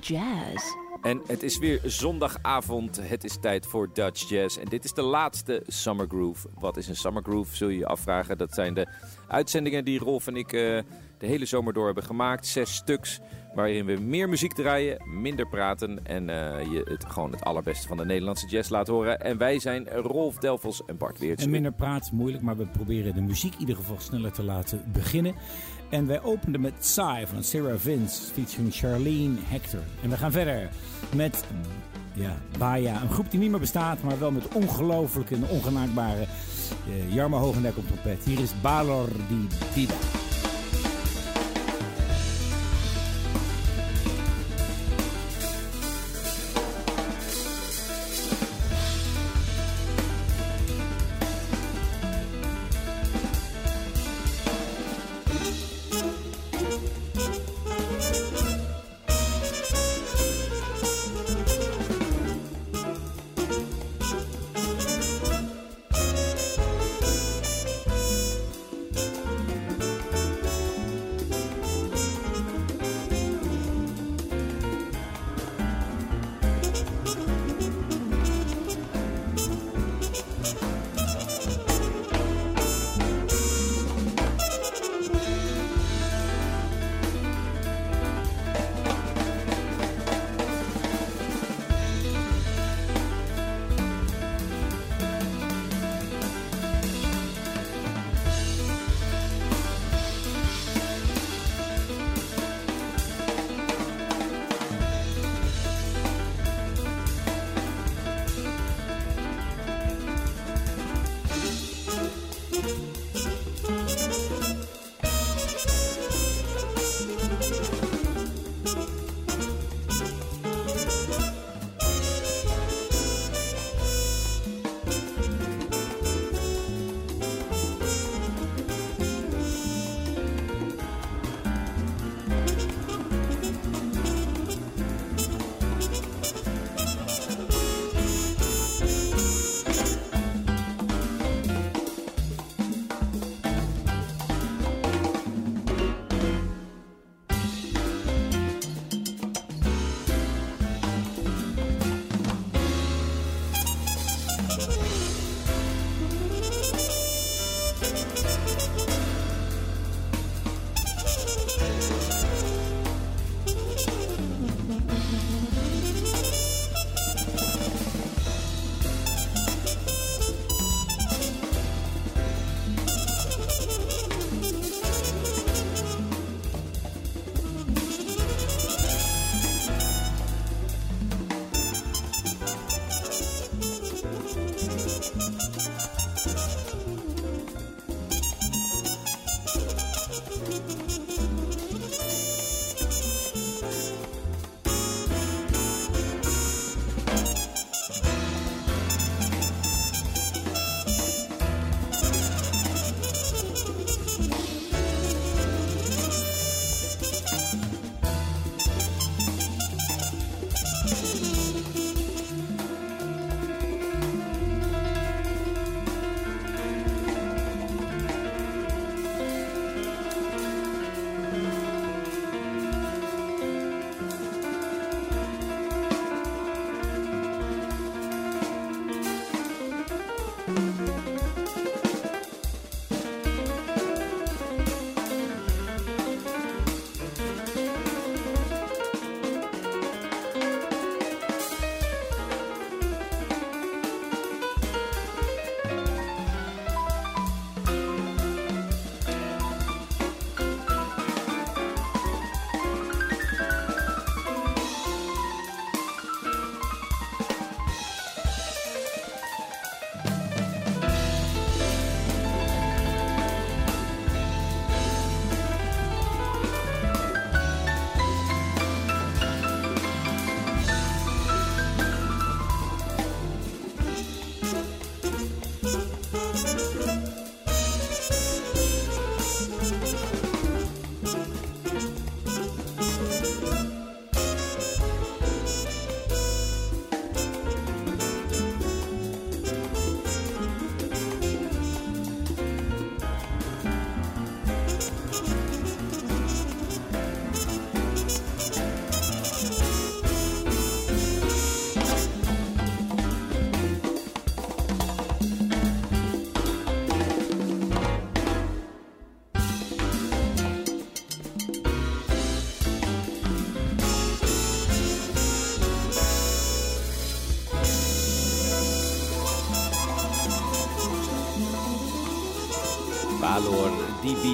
Jazz. En het is weer zondagavond. Het is tijd voor Dutch Jazz. En dit is de laatste Summer Groove. Wat is een Summer Groove, zul je je afvragen. Dat zijn de uitzendingen die Rolf en ik uh, de hele zomer door hebben gemaakt. Zes stuks. Waarin we meer muziek draaien, minder praten. En uh, je het gewoon het allerbeste van de Nederlandse jazz laat horen. En wij zijn Rolf Delvels en Bart Weerts. En minder praten, moeilijk. Maar we proberen de muziek in ieder geval sneller te laten beginnen. En wij openden met Psy van Sarah Vince featuring Charlene Hector. En we gaan verder met ja, Baya, een groep die niet meer bestaat, maar wel met ongelooflijke en ongenaakbare uh, Jarmo Hogendijk op trompet. Hier is Balor di Dida.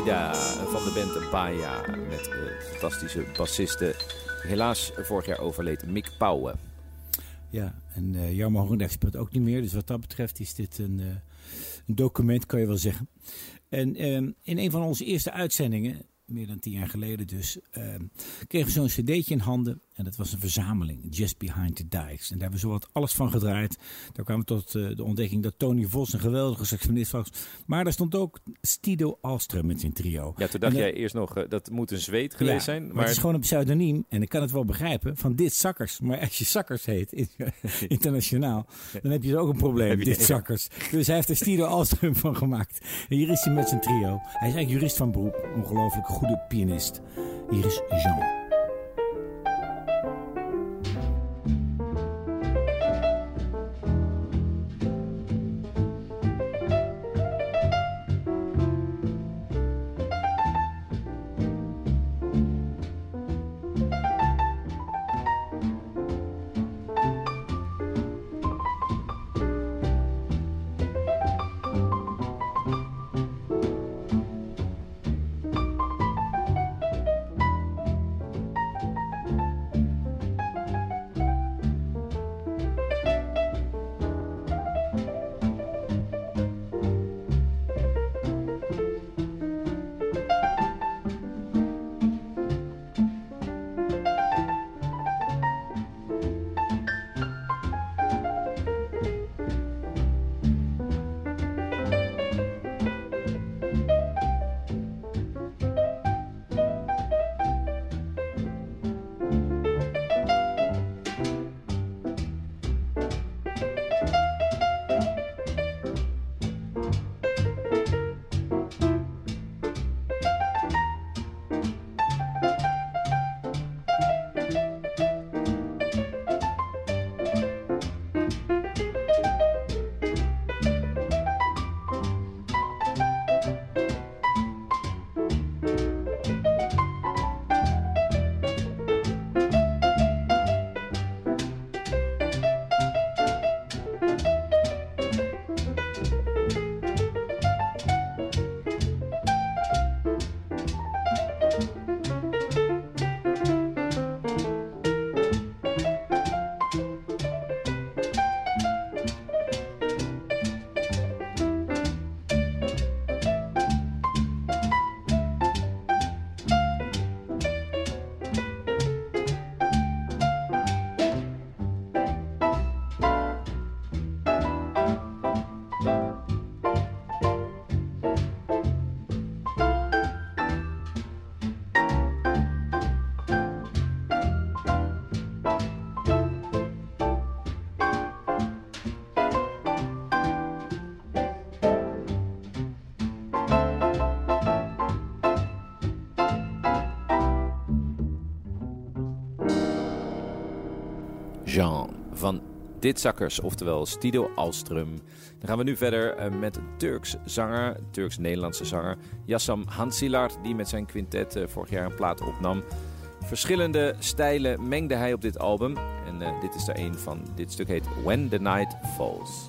Van de band Baia. Met uh, fantastische bassiste. Helaas vorig jaar overleed Mick Pauwen. Ja, en uh, Jarmo Hogendijk speelt ook niet meer. Dus wat dat betreft is dit een, uh, een document, kan je wel zeggen. En um, in een van onze eerste uitzendingen, meer dan tien jaar geleden dus, um, kregen we zo'n cd'tje in handen. En dat was een verzameling, Just Behind the Dikes. En daar hebben we zo wat alles van gedraaid. Daar kwamen we tot uh, de ontdekking dat Tony Vos een geweldige saxofonist was. Maar daar stond ook Stido Alström met zijn trio. Ja, toen dacht jij eerst nog, uh, dat moet een zweet geweest ja, zijn. Maar... maar... het is gewoon een pseudoniem. En ik kan het wel begrijpen, van dit Zakkers. Maar als je Zakkers heet, internationaal, dan heb je ook een probleem, dit ja. Zakkers. Dus hij heeft er Stido Alström van gemaakt. En hier is hij met zijn trio. Hij is eigenlijk jurist van beroep. Ongelooflijk goede pianist. Hier is Jean. Jean van Ditzakkers, oftewel Stido Alström. Dan gaan we nu verder uh, met Turks zanger, Turks-Nederlandse zanger, Yassam Hansilar, die met zijn quintet uh, vorig jaar een plaat opnam. Verschillende stijlen mengde hij op dit album. En uh, dit is er een van. Dit stuk heet When the Night Falls.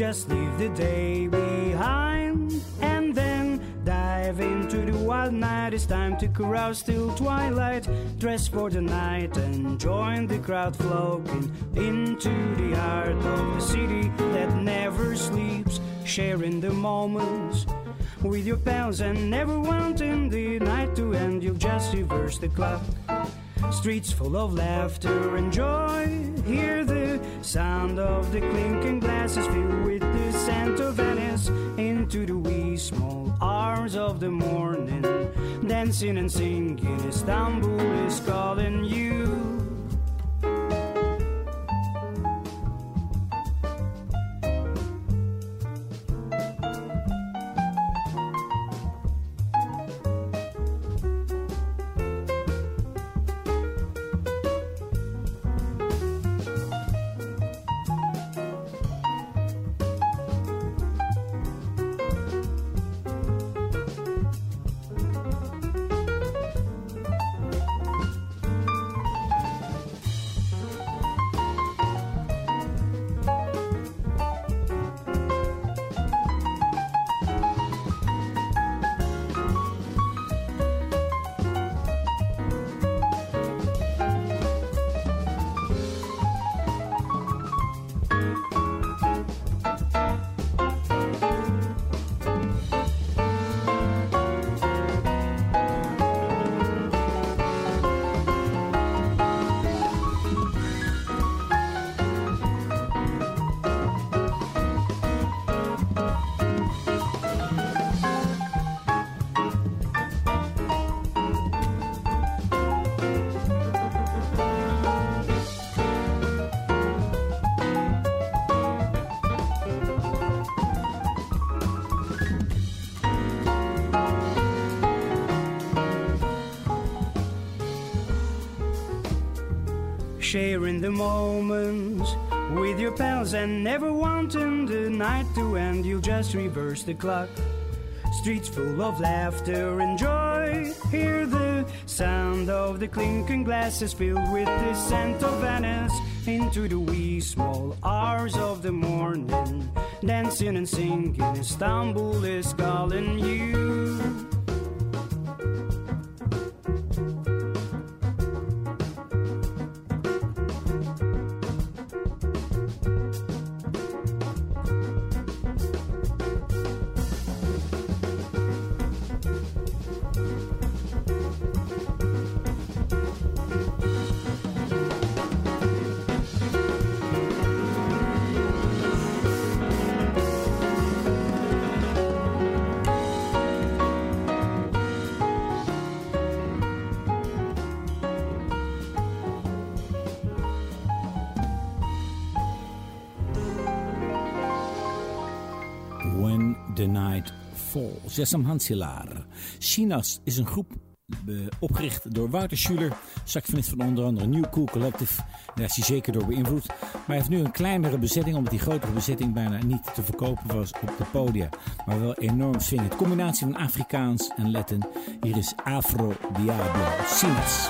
Just leave the day behind and then dive into the wild night. It's time to carouse till twilight. Dress for the night and join the crowd flowing into the heart of the city that never sleeps. Sharing the moments with your pals and never wanting the night to end. You'll just reverse the clock. Streets full of laughter and joy. Hear the sound of the clinking glasses filled with the scent of Venice. Into the wee small hours of the morning. Dancing and singing, Istanbul is calling you. Sharing the moments with your pals and never wanting the night to end. You'll just reverse the clock. Streets full of laughter and joy. Hear the sound of the clinking glasses filled with the scent of Venice. Into the wee small hours of the morning. Dancing and singing, Istanbul is calling you. Falls. Jessam Hansilaar. Chinas is een groep opgericht door Wouter Schuler, saxofonist van onder andere New Cool Collective. Daar is hij zeker door beïnvloed. Maar hij heeft nu een kleinere bezetting, omdat die grotere bezetting bijna niet te verkopen was op de podia. Maar wel enorm swingend. Combinatie van Afrikaans en Latin. Hier is Afro Diablo. Chinas.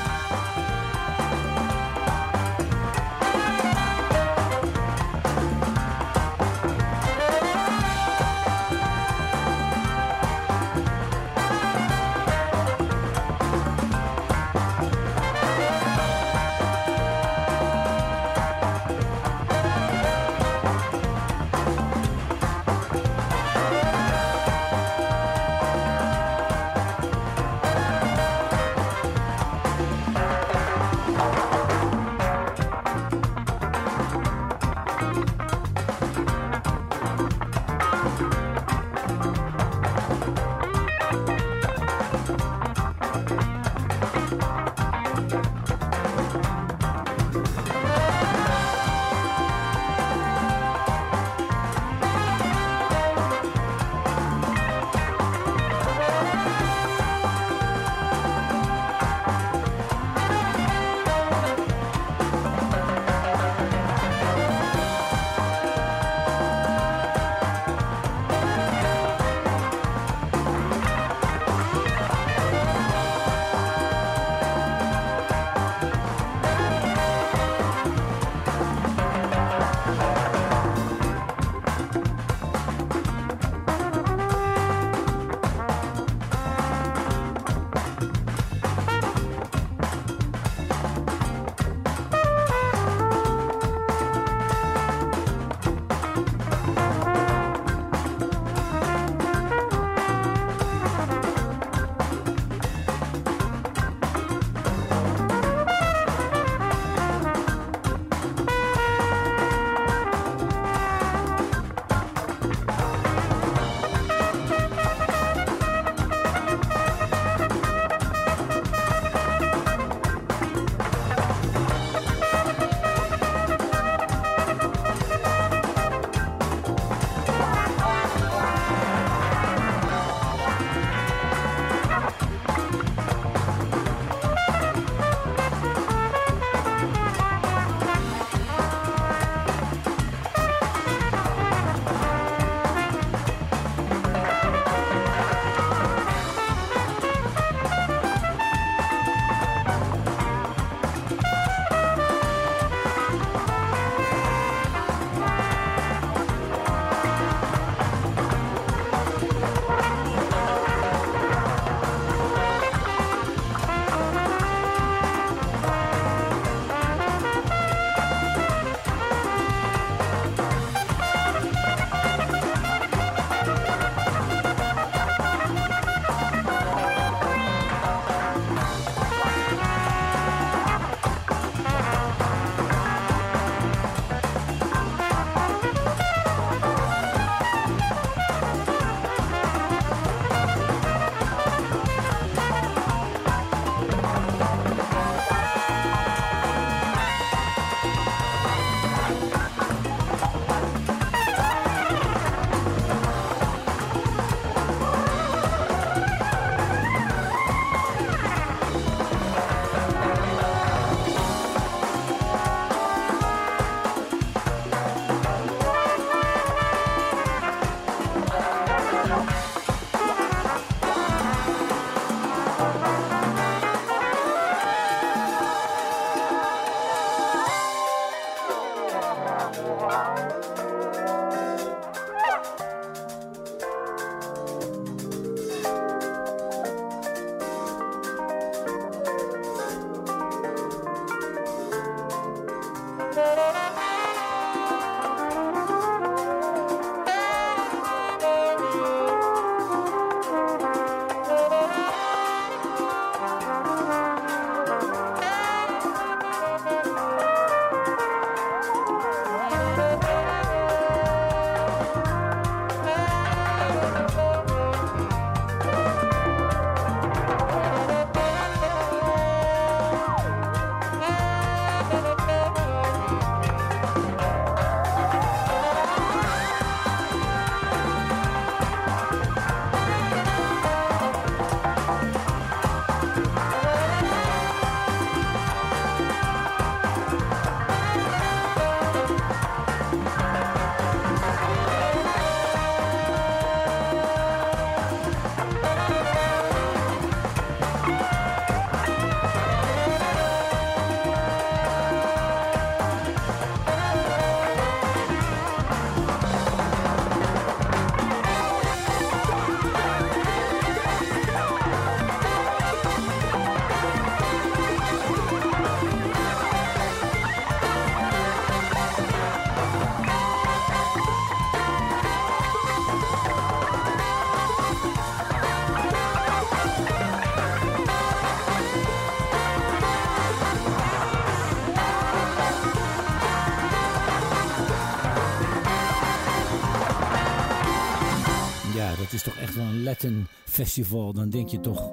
Festival. Dan denk je toch,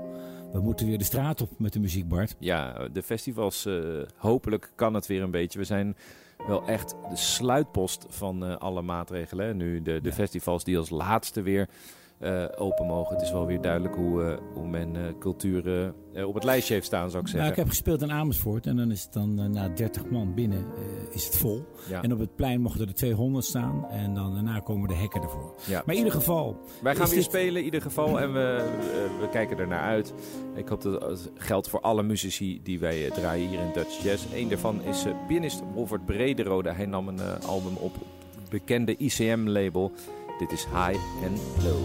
we moeten weer de straat op met de muziek, Bart. Ja, de festivals, eh, hopelijk kan het weer een beetje. We zijn wel echt de sluitpost van eh, alle maatregelen. hè. Nu de, de Ja. festivals die als laatste weer eh, open mogen. Het is wel weer duidelijk hoe, eh, hoe men cultuur eh, op het lijstje heeft staan, zou ik Nou, zeggen. ik heb gespeeld in Amersfoort en dan is het dan na 30 man binnen is het vol. Ja. En op het plein mochten er 200 staan en dan daarna komen de hekken ervoor. Ja. Maar in ieder geval, Wij gaan weer dit- spelen in ieder geval en we, we kijken er naar uit. Ik hoop dat het geldt voor alle muzici die wij draaien hier in Dutch Jazz. Eén daarvan is pianist Wolfert Brederode. Hij nam een album op het bekende ICM-label. Dit is High and Low.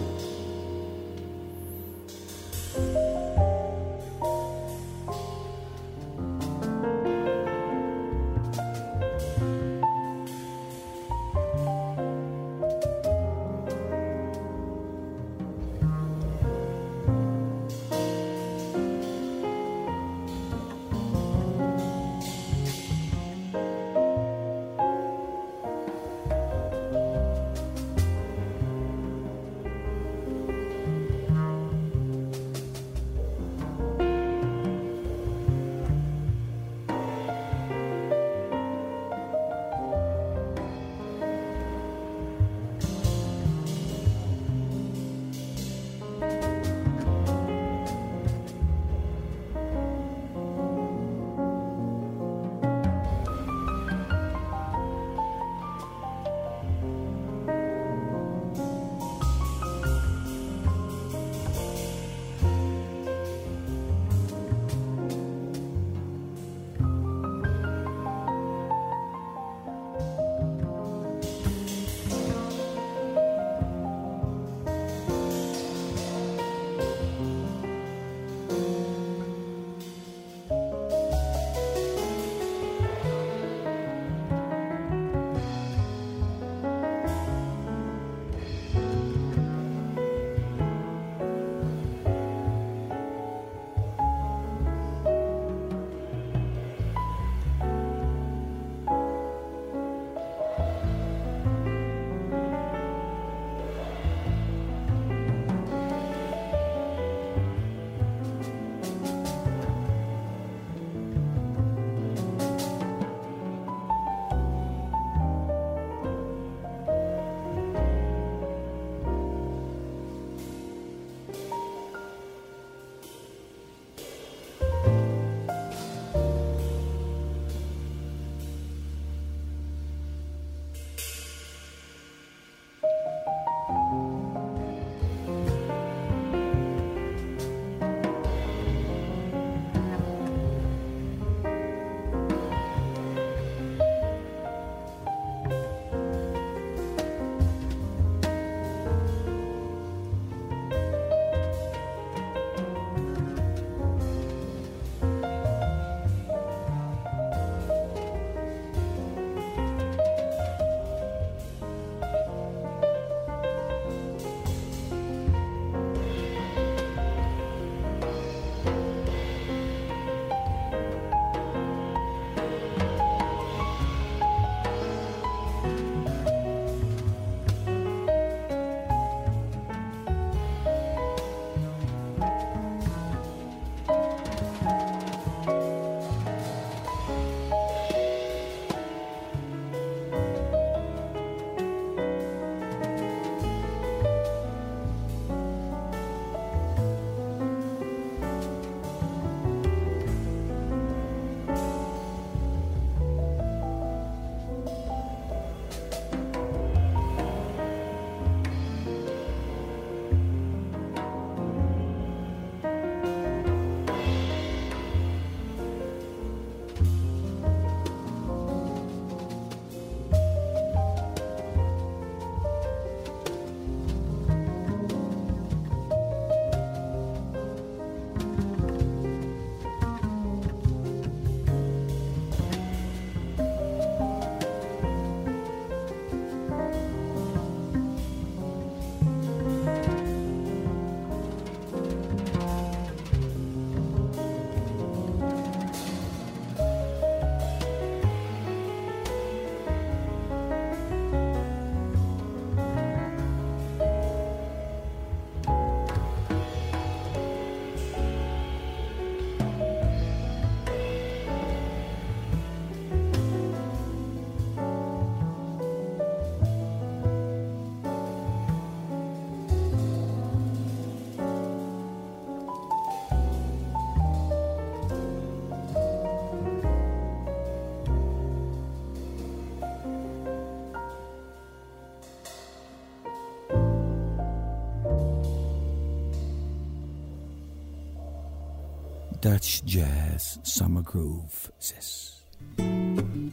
Dutch Jazz Summer Groove 6. Mm.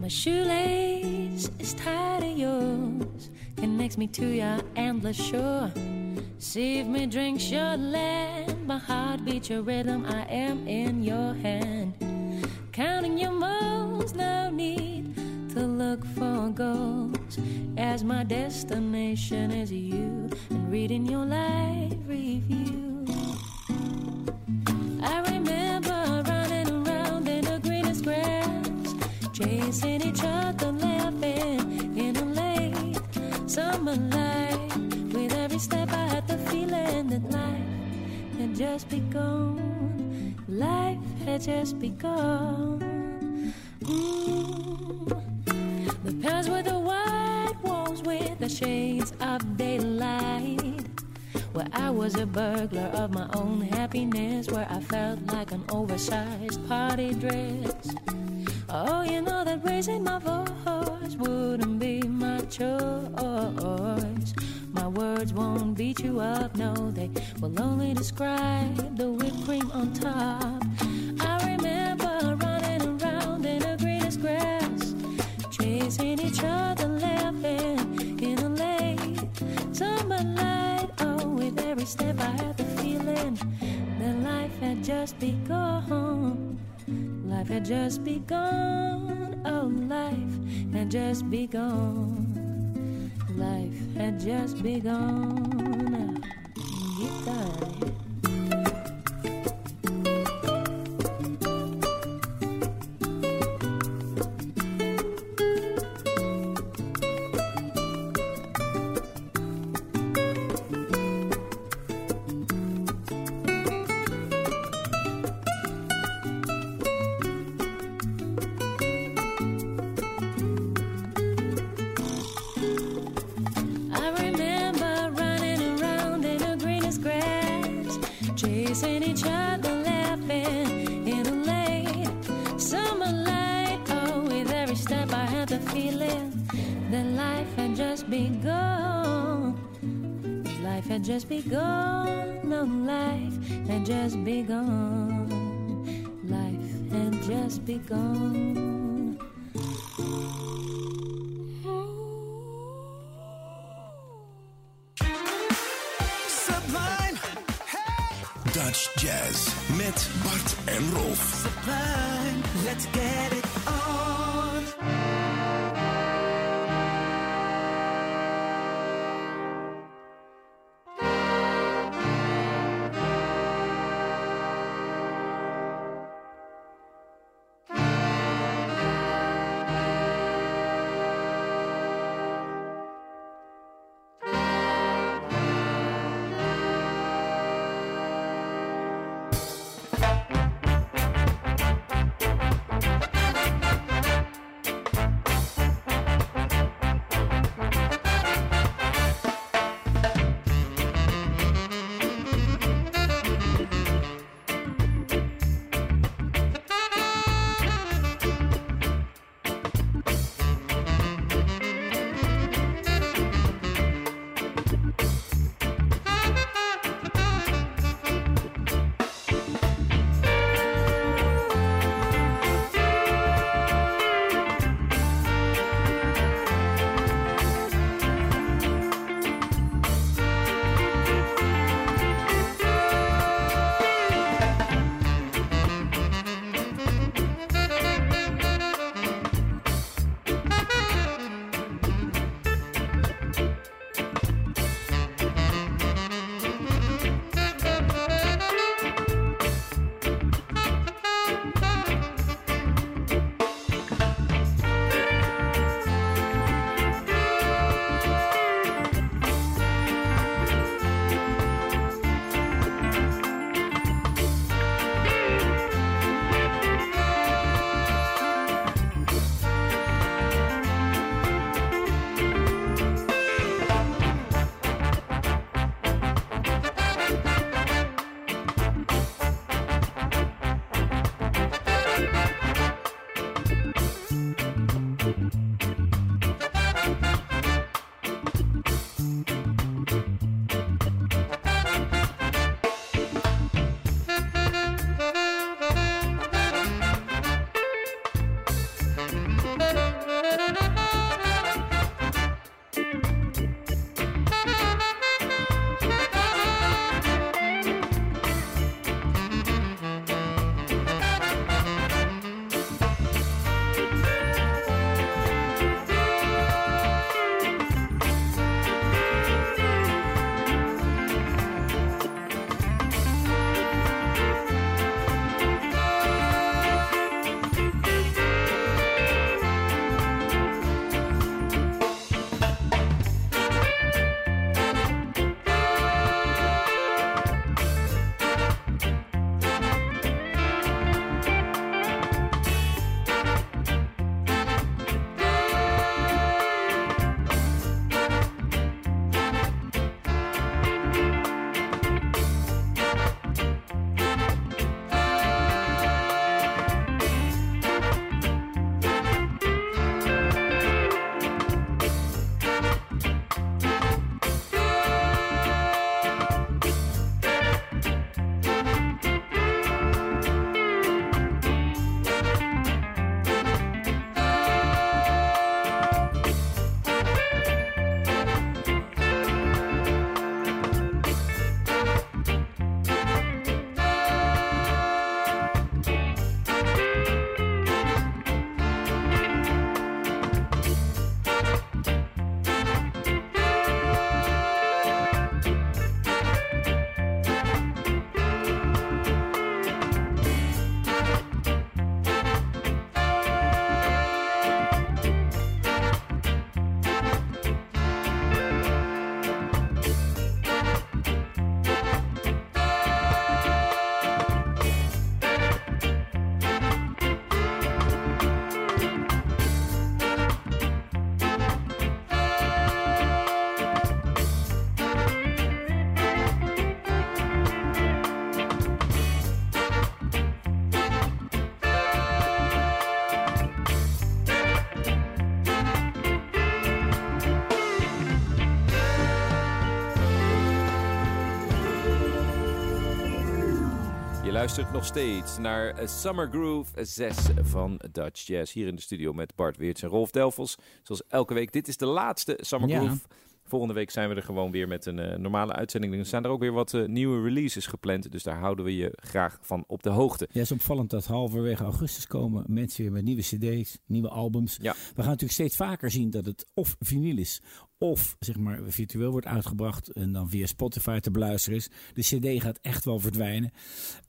My shoelace is tied to yours, connects me to your endless shore. Save me drinks your land, my heart beats your rhythm. I am in your hand, counting your moves. No need to look for goals, as my destination is you, and reading your life review. I remember running around in the greenest grass, chasing each other, laughing in a late summer light. With every step, I had the feeling that life had just begun. Life had just begun. Choice. My words won't beat you up, no, they will only describe the whipped cream on top. I remember running around in the greenest grass, chasing each other, laughing in the late summer light. Oh, with every step I had the feeling that life had just begun. Life had just begun. Oh, life had just begun. Life had just begun. Luistert nog steeds naar Summer Groove 6 van Dutch Jazz. Hier in de studio met Bart Weerts en Rolf Delfels. Zoals elke week. Dit is de laatste Summer Ja. Groove. Volgende week zijn we er gewoon weer met een eh, normale uitzending. Er staan er ook weer wat eh, nieuwe releases gepland. Dus daar houden we je graag van op de hoogte. Ja, het is opvallend dat halverwege augustus komen mensen weer met nieuwe cd's, nieuwe albums. Ja. We gaan natuurlijk steeds vaker zien dat het of vinyl is, of zeg maar virtueel wordt uitgebracht en dan via Spotify te beluisteren is. De cd gaat echt wel verdwijnen.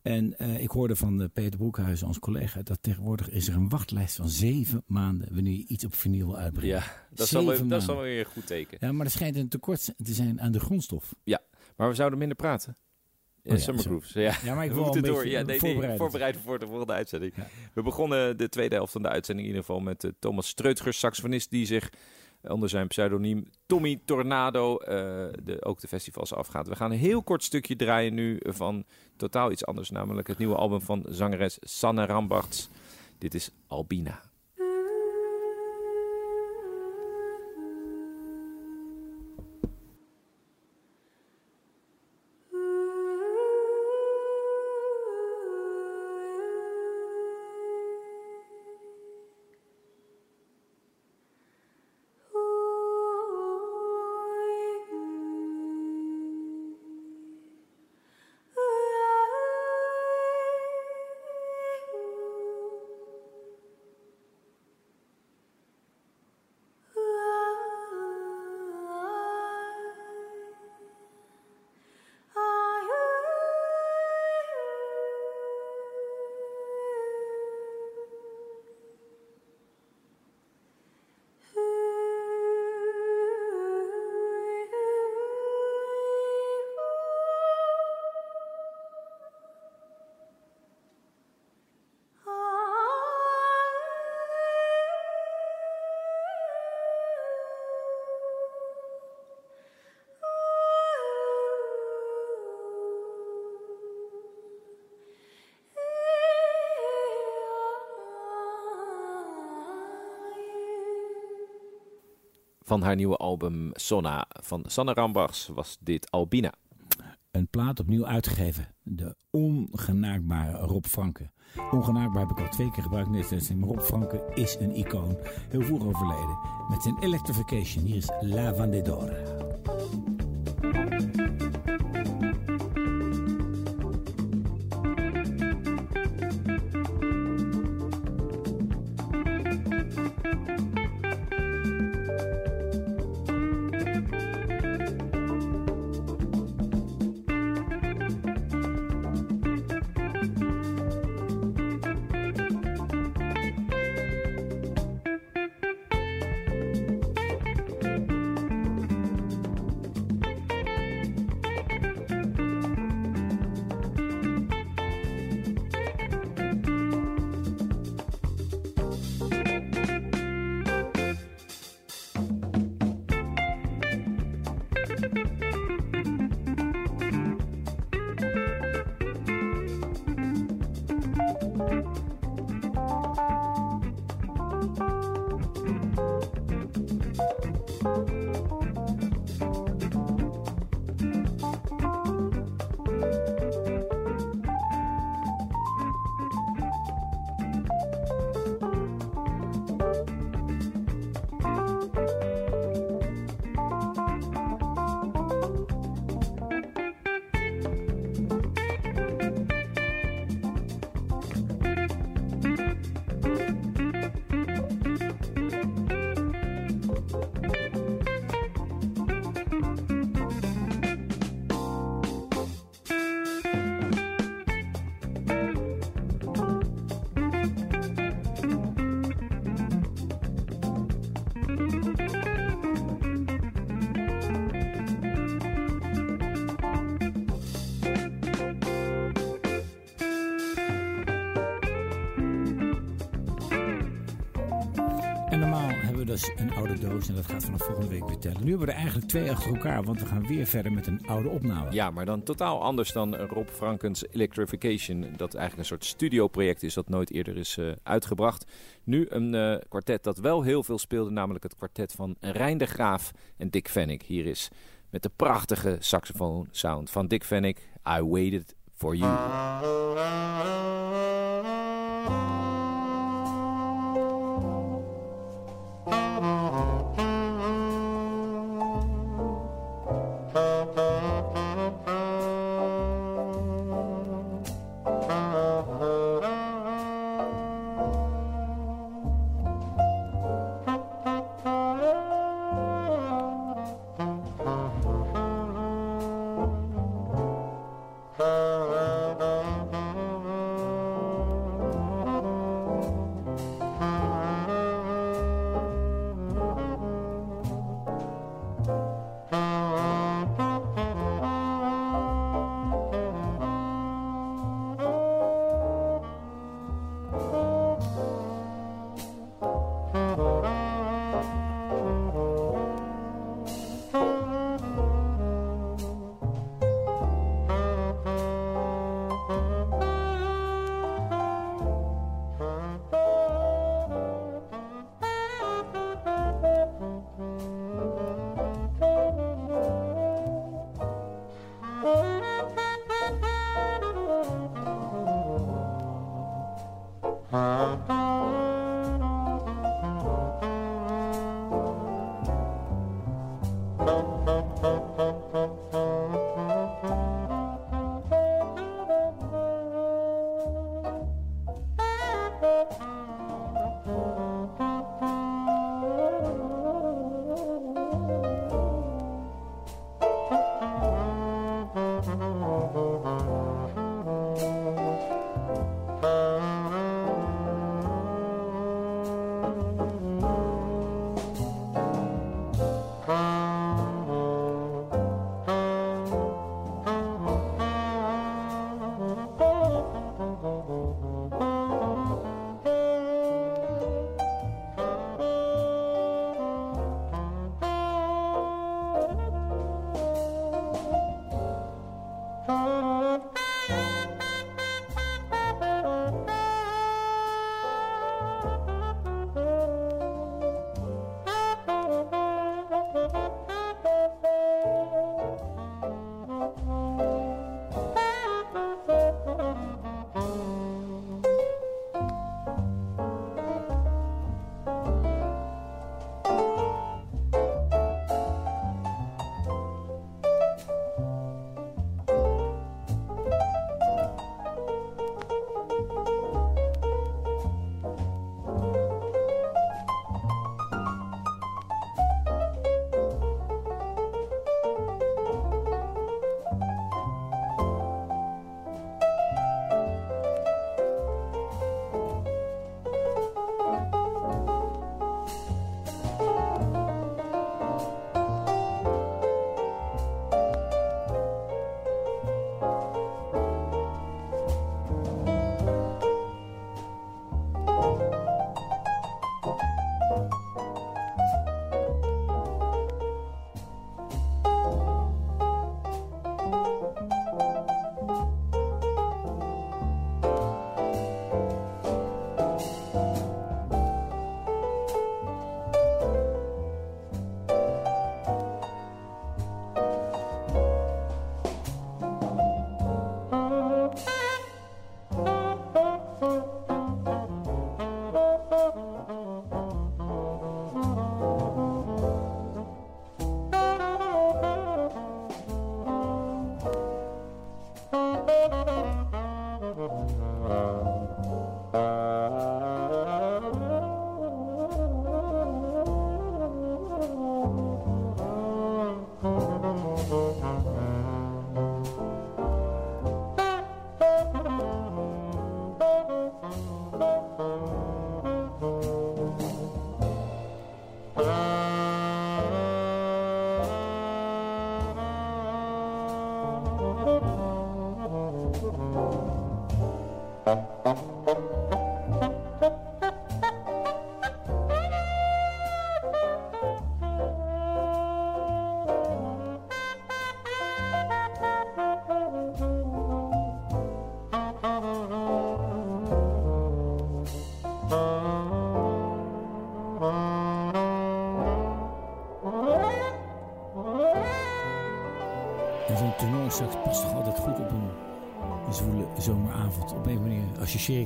En eh, ik hoorde van eh, Peter Broekhuizen, ons collega, dat tegenwoordig is er een wachtlijst van zeven maanden wanneer je iets op vinyl wil uitbrengen. Ja, dat is, wel, Zeven dat is een goed teken. Ja, maar er schijnt een tekort te zijn aan de grondstof. Maar we zouden minder praten. Ja, Oh ja, Summer zo. Grooves. Ja. Ja, maar ik wil een door. Ja, nee, nee, voorbereiden. voor de volgende uitzending. Ja. We begonnen de tweede helft van de uitzending in ieder geval met eh, Thomas Streutger, saxofonist, die zich onder zijn pseudoniem Tommy Tornado eh, de, ook de festivals afgaat. We gaan een heel kort stukje draaien nu van totaal iets anders, namelijk het nieuwe album van zangeres Sanne Rambarts. Dit is Albina. Van haar nieuwe album Sonna van Sanne Rambachs was dit Albina. een plaat opnieuw uitgegeven. De ongenaakbare Rob Franke. Ongenaakbaar heb ik al twee keer gebruikt uitzending, Maar Rob Franke is een icoon. Heel vroeg overleden. Met zijn Electrification. Hier is La Vendedora. Gaat vanaf volgende week weer tellen. Nu hebben we er eigenlijk twee achter elkaar, want we gaan weer verder met een oude opname. Ja, maar dan totaal anders dan Rob Frankens Electrification. Dat eigenlijk een soort studioproject is dat nooit eerder is eh, uitgebracht. Nu een eh, kwartet dat wel heel veel speelde, namelijk het kwartet van Rijn de Graaf en Dick Vennick. Hier is met de prachtige saxofoon sound van Dick Vennick, I Waited for You.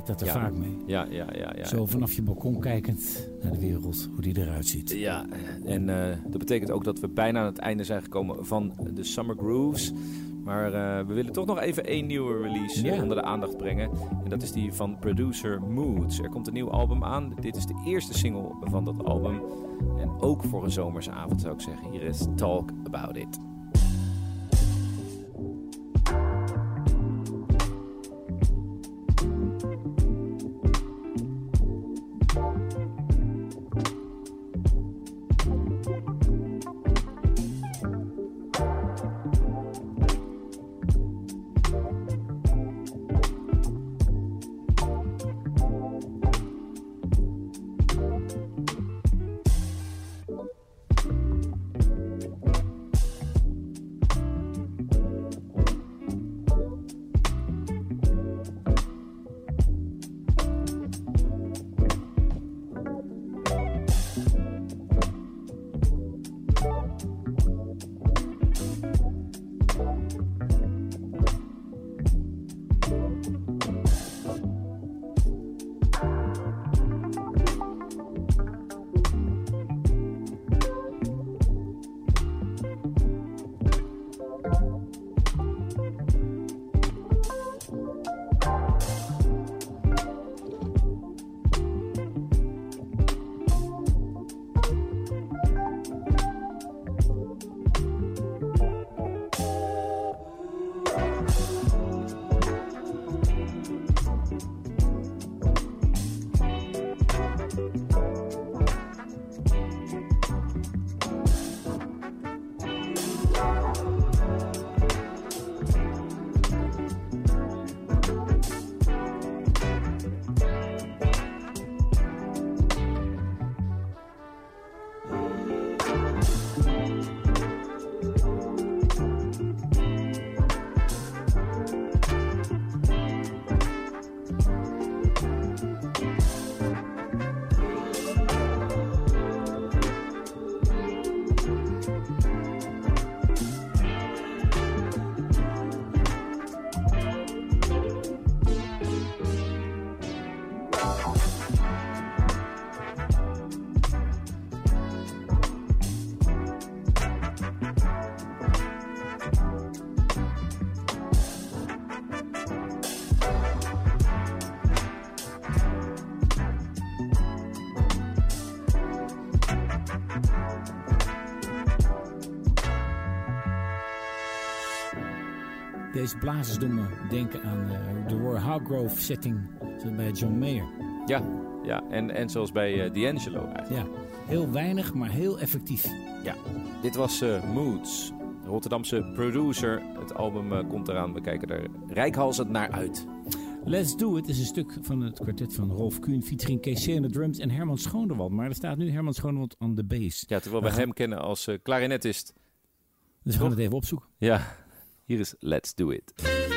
Dat er Ja. vaak mee. Ja, ja, ja. ja. Zo vanaf je balkon kijkend naar de wereld, hoe die eruit ziet. Ja, en eh, dat betekent ook dat we bijna aan het einde zijn gekomen van de Summer Grooves. Maar eh, we willen toch nog even één nieuwe release eh, onder de aandacht brengen. En dat is die van producer Moods. Er komt een nieuw album aan. Dit is de eerste single van dat album. En ook voor een zomerse avond zou ik zeggen. Hier is Talk About It. Deze blazers doen me denken aan eh, de Roy Hargrove setting bij John Mayer. Ja, ja. En, en zoals bij eh, D'Angelo eigenlijk. Ja, heel weinig, maar heel effectief. Ja, dit was eh, Moods. De Rotterdamse producer. Het album komt eraan. We kijken er rijkhalsend naar uit. Let's Do It is een stuk van het kwartet van Rolf Kuhn, featuring KC aan de drums en Herman Schoonderwald. Maar er staat nu Herman Schoonderwald aan de bass. Ja, terwijl we hem kennen als eh klarinetist. Dus we gaan het even opzoeken. Ja, hier is Let's Do It.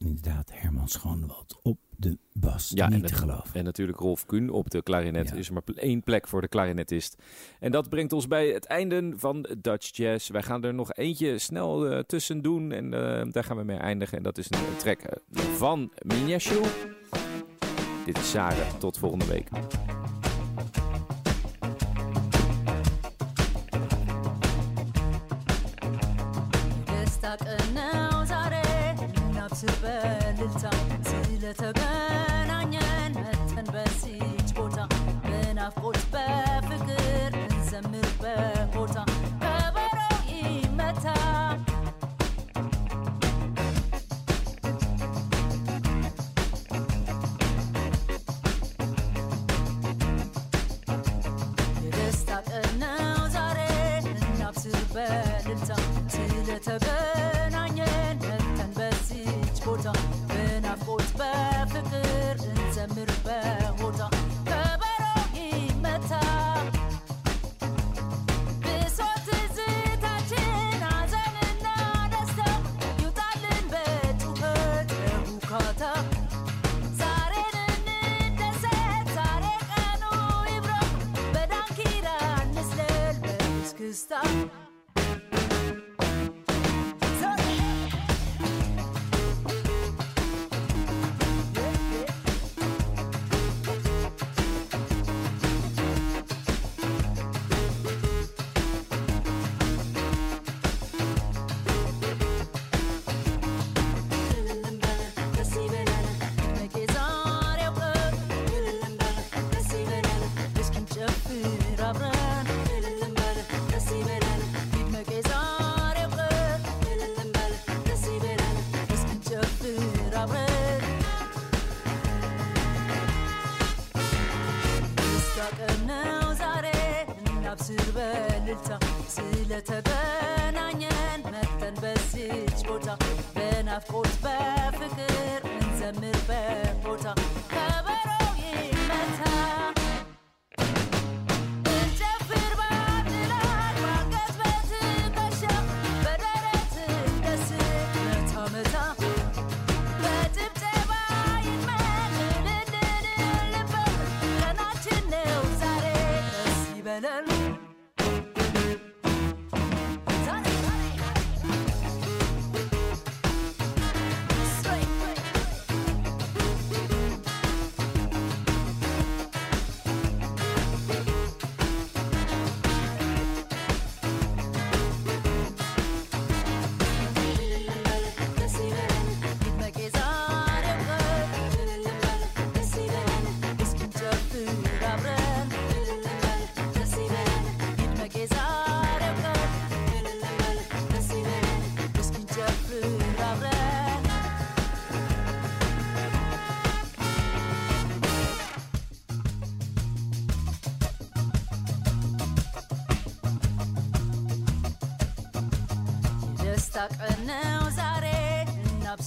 gewoon wat op de bas. Ja, Niet en, te geloven. en natuurlijk Rolf Kuhn op de klarinet. Ja. Is maar één plek voor de klarinetist. En dat brengt ons bij het einde van Dutch Jazz. Wij gaan er nog eentje snel eh, tussen doen. En eh, daar gaan we mee eindigen. En dat is een track eh, van Mineshu. Dit is Sarah. Tot volgende week. ከተገናኘን መተን በዚች ቦታ በናፍቆት በፍቅር እንዘምርበት ቦታ ከበሮ ይመታ። የደስታ ቀን ነው ዛሬ። እናብስር በልልታ ስለተገ stop.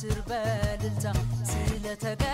سربال التا سيلة بال